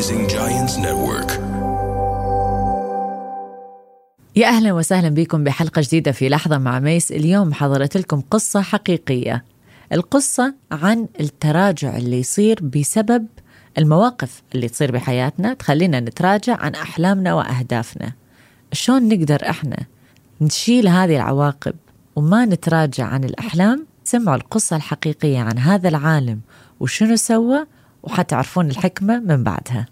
Rising Giants Network. يا أهلا وسهلا بكم بحلقة جديدة في لحظة مع ميس. اليوم حضرت لكم قصة حقيقية. القصة عن التراجع اللي يصير بسبب المواقف اللي تصير بحياتنا تخلينا نتراجع عن أحلامنا وأهدافنا. شلون نقدر إحنا نشيل هذه العواقب وما نتراجع عن الأحلام؟ سمعوا القصة الحقيقية عن هذا العالم وشنو سوى؟ وحتعرفون الحكمة من بعدها.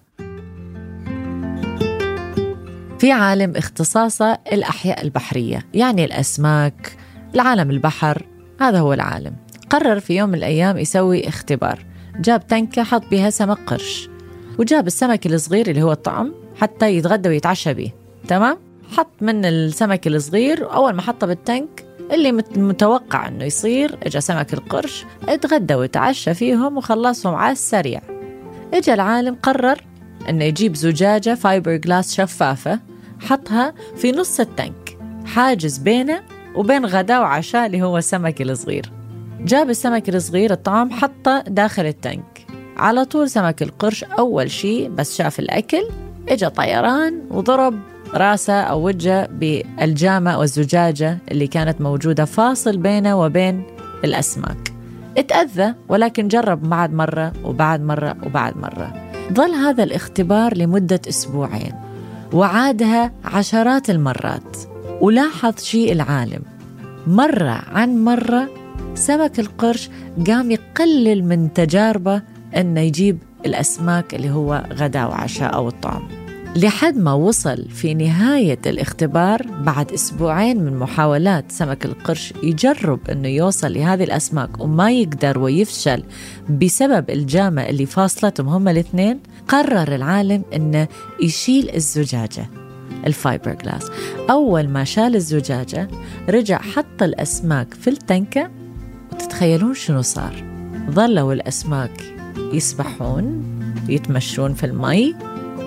في عالم اختصاصه الأحياء البحرية يعني الأسماك العالم البحر هذا هو العالم. قرر في يوم من الأيام يسوي اختبار. جاب تنكة حط بها سمك قرش وجاب السمك الصغير اللي هو الطعم حتى يتغدى ويتعشى به تمام؟ حط من السمك الصغير أول ما حطه بالتنك اللي متوقع إنه يصير اجى سمك القرش اتغدى وتعشى فيهم وخلصهم على السريع. اجى العالم قرر إنه يجيب زجاجة فايبر جلاس شفافة حطها في نص ال tank حاجز بينه وبين غداه وعشاه اللي هو السمك الصغير. جاب السمك الصغير الطعام حطه داخل ال tank. على طول سمك القرش أول شيء بس شاف الأكل إجا طيران وضرب راسة أو وجهه بالجامة والزجاجة اللي كانت موجودة فاصل بينه وبين الأسماك. اتأذى ولكن جرب بعد مرة وبعد مرة وبعد مرة. ظل هذا الاختبار لمدة أسبوعين وعادها عشرات المرات. ولاحظ شيء العالم. مرة عن مرة سمك القرش قام يقلل من تجاربه إنه يجيب الأسماك اللي هو غداء وعشاء أو الطعم. لحد ما وصل في نهاية الاختبار بعد أسبوعين من محاولات سمك القرش يجرب أنه يوصل لهذه الأسماك وما يقدر ويفشل بسبب الجامة اللي فاصلتهم هم الاثنين قرر العالم أنه يشيل الزجاجة الفايبر جلاس. أول ما شال الزجاجة رجع حط الأسماك في ال tank وتتخيلون شنو صار؟ ظلوا الأسماك يسبحون يتمشون في المي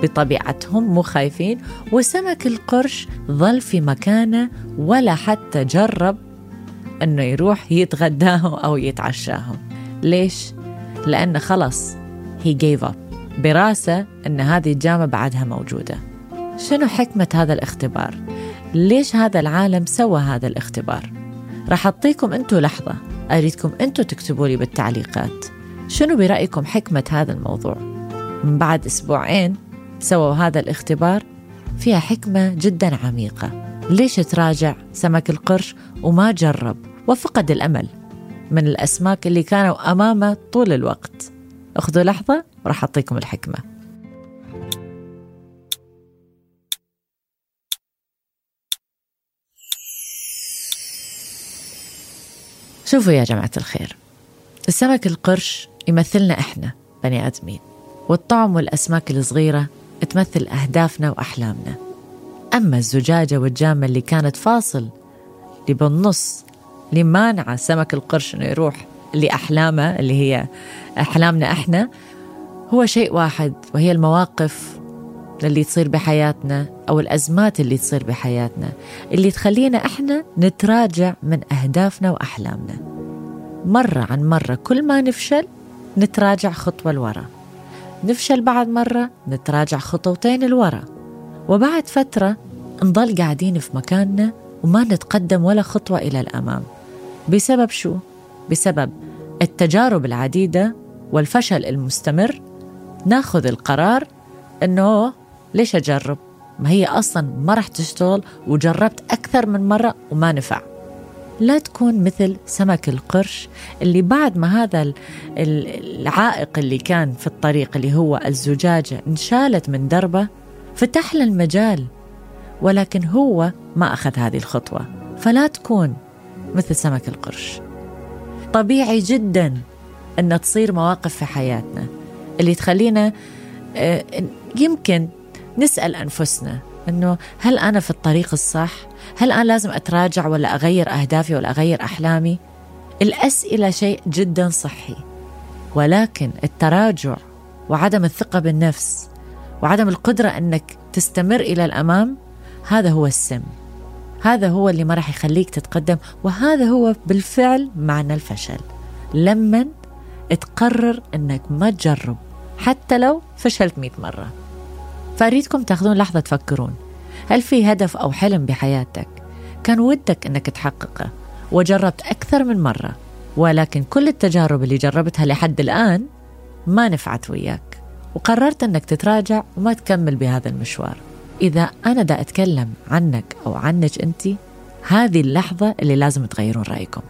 بطبيعتهم مو خايفين وسمك القرش ظل في مكانه ولا حتى جرب إنه يروح يتغداهم أو يتعشاهم ليش؟ لأنه خلص he gave up. براسه إن هذه الجامه بعدها موجودة. شنو حكمة هذا الاختبار؟ ليش هذا العالم سوى هذا الاختبار؟ راح أعطيكم أنتم لحظة. أريدكم أنتم تكتبوا لي بالتعليقات. شنو برأيكم حكمة هذا الموضوع؟ من بعد أسبوعين سووا هذا الاختبار فيها حكمة جدا عميقة. ليش تراجع سمك القرش وما جرب؟ وفقد الأمل من الأسماك اللي كانوا أمامه طول الوقت. أخذوا لحظة وراح أعطيكم الحكمة. شوفوا يا جماعة الخير السمك القرش يمثلنا إحنا بني آدمين. والطعم والأسماك الصغيرة تمثل أهدافنا وأحلامنا. أما الزجاجة والجامة اللي كانت فاصل اللي بالنص اللي مانعة سمك القرش إنه يروح لأحلامه اللي هي أحلامنا إحنا هو شيء واحد وهي المواقف اللي تصير بحياتنا أو الأزمات اللي تصير بحياتنا اللي تخلينا إحنا نتراجع من أهدافنا وأحلامنا. مرة عن مرة كل ما نفشل نتراجع خطوة لورا. نفشل بعد مرة نتراجع خطوتين لورا وبعد فترة نضل قاعدين في مكاننا وما نتقدم ولا خطوة إلى الأمام بسبب شو؟ بسبب التجارب العديدة والفشل المستمر ناخذ القرار إنه ليش أجرب؟ ما هي أصلا ما راح تشتغل وجربت أكثر من مرة وما نفع. لا تكون مثل سمك القرش اللي بعد ما هذا العائق اللي كان في الطريق اللي هو الزجاجة انشالت من دربه فتح له المجال ولكن هو ما أخذ هذه الخطوة. فلا تكون مثل سمك القرش. طبيعي جدا أن تصير مواقف في حياتنا اللي تخلينا آه، يمكن نسأل أنفسنا أنه هل أنا في الطريق الصح؟ هل أنا لازم أتراجع ولا أغير أهدافي ولا أغير أحلامي؟ الأسئلة شيء جدا صحي ولكن التراجع وعدم الثقة بالنفس وعدم القدرة أنك تستمر إلى الأمام هذا هو السم هذا هو اللي ما راح يخليك تتقدم وهذا هو بالفعل معنى الفشل لما تقرر أنك ما تجرب حتى لو فشلت مئة مرة فأريدكم تاخذون لحظة تفكرون. هل في هدف أو حلم بحياتك كان ودك أنك تحققه وجربت أكثر من مرة؟ ولكن كل التجارب اللي جربتها لحد الآن ما نفعت وياك. وقررت أنك تتراجع وما تكمل بهذا المشوار. إذا أنا دا أتكلم عنك أو عنك أنت هذه اللحظة اللي لازم تغيرون رأيكم.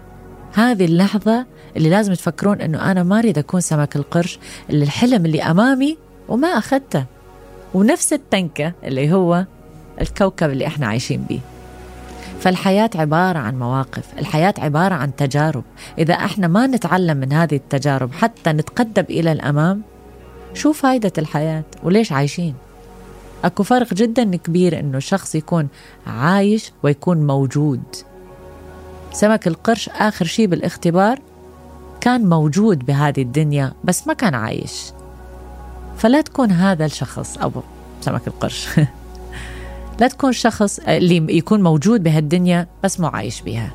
هذه اللحظة اللي لازم تفكرون أنه أنا ما أريد أكون سمك القرش اللي الحلم اللي أمامي وما أخذته. ونفس التنكة اللي هو الكوكب اللي إحنا عايشين بيه. فالحياة عبارة عن مواقف الحياة عبارة عن تجارب. إذا إحنا ما نتعلم من هذه التجارب حتى نتقدم إلى الأمام شو فايدة الحياة؟ وليش عايشين؟ أكو فرق جدا كبير إنه شخص يكون عايش ويكون موجود. سمك القرش آخر شيء بالاختبار كان موجود بهذه الدنيا بس ما كان عايش. فلا تكون هذا الشخص أو سمك القرش لا تكون شخص اللي يكون موجود بهالدنيا بس مو عايش بها.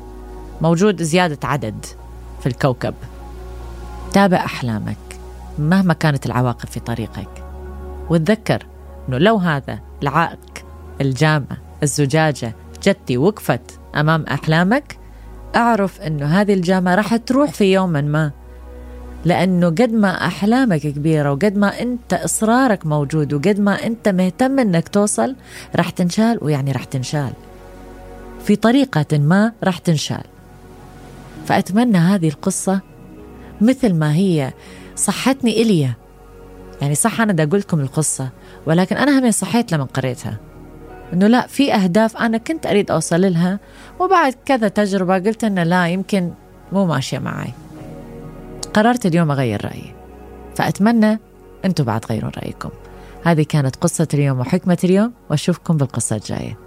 موجود زيادة عدد في الكوكب. تابع أحلامك مهما كانت العواقب في طريقك. وتذكر أنه لو هذا العائق الجامعة الزجاجة جتي وقفت أمام أحلامك أعرف أنه هذه الجامعة راح تروح في يوم ما. لأنه قد ما أحلامك كبيرة وقد ما أنت إصرارك موجود وقد ما أنت مهتم أنك توصل راح تنشال ويعني راح تنشال. في طريقة ما راح تنشال. فأتمنى هذه القصة مثل ما هي صحتني إليا. يعني صح أنا دا أقول لكم القصة ولكن أنا هم صحيت لما قريتها. إنه لا في أهداف أنا كنت أريد أوصل لها وبعد كذا تجربة قلت إنه لا يمكن مو ماشية معي قررت اليوم أغير رأيي. فأتمنى أنتم بعد تغيرون رأيكم. هذه كانت قصة اليوم وحكمة اليوم وأشوفكم بالقصة الجاية.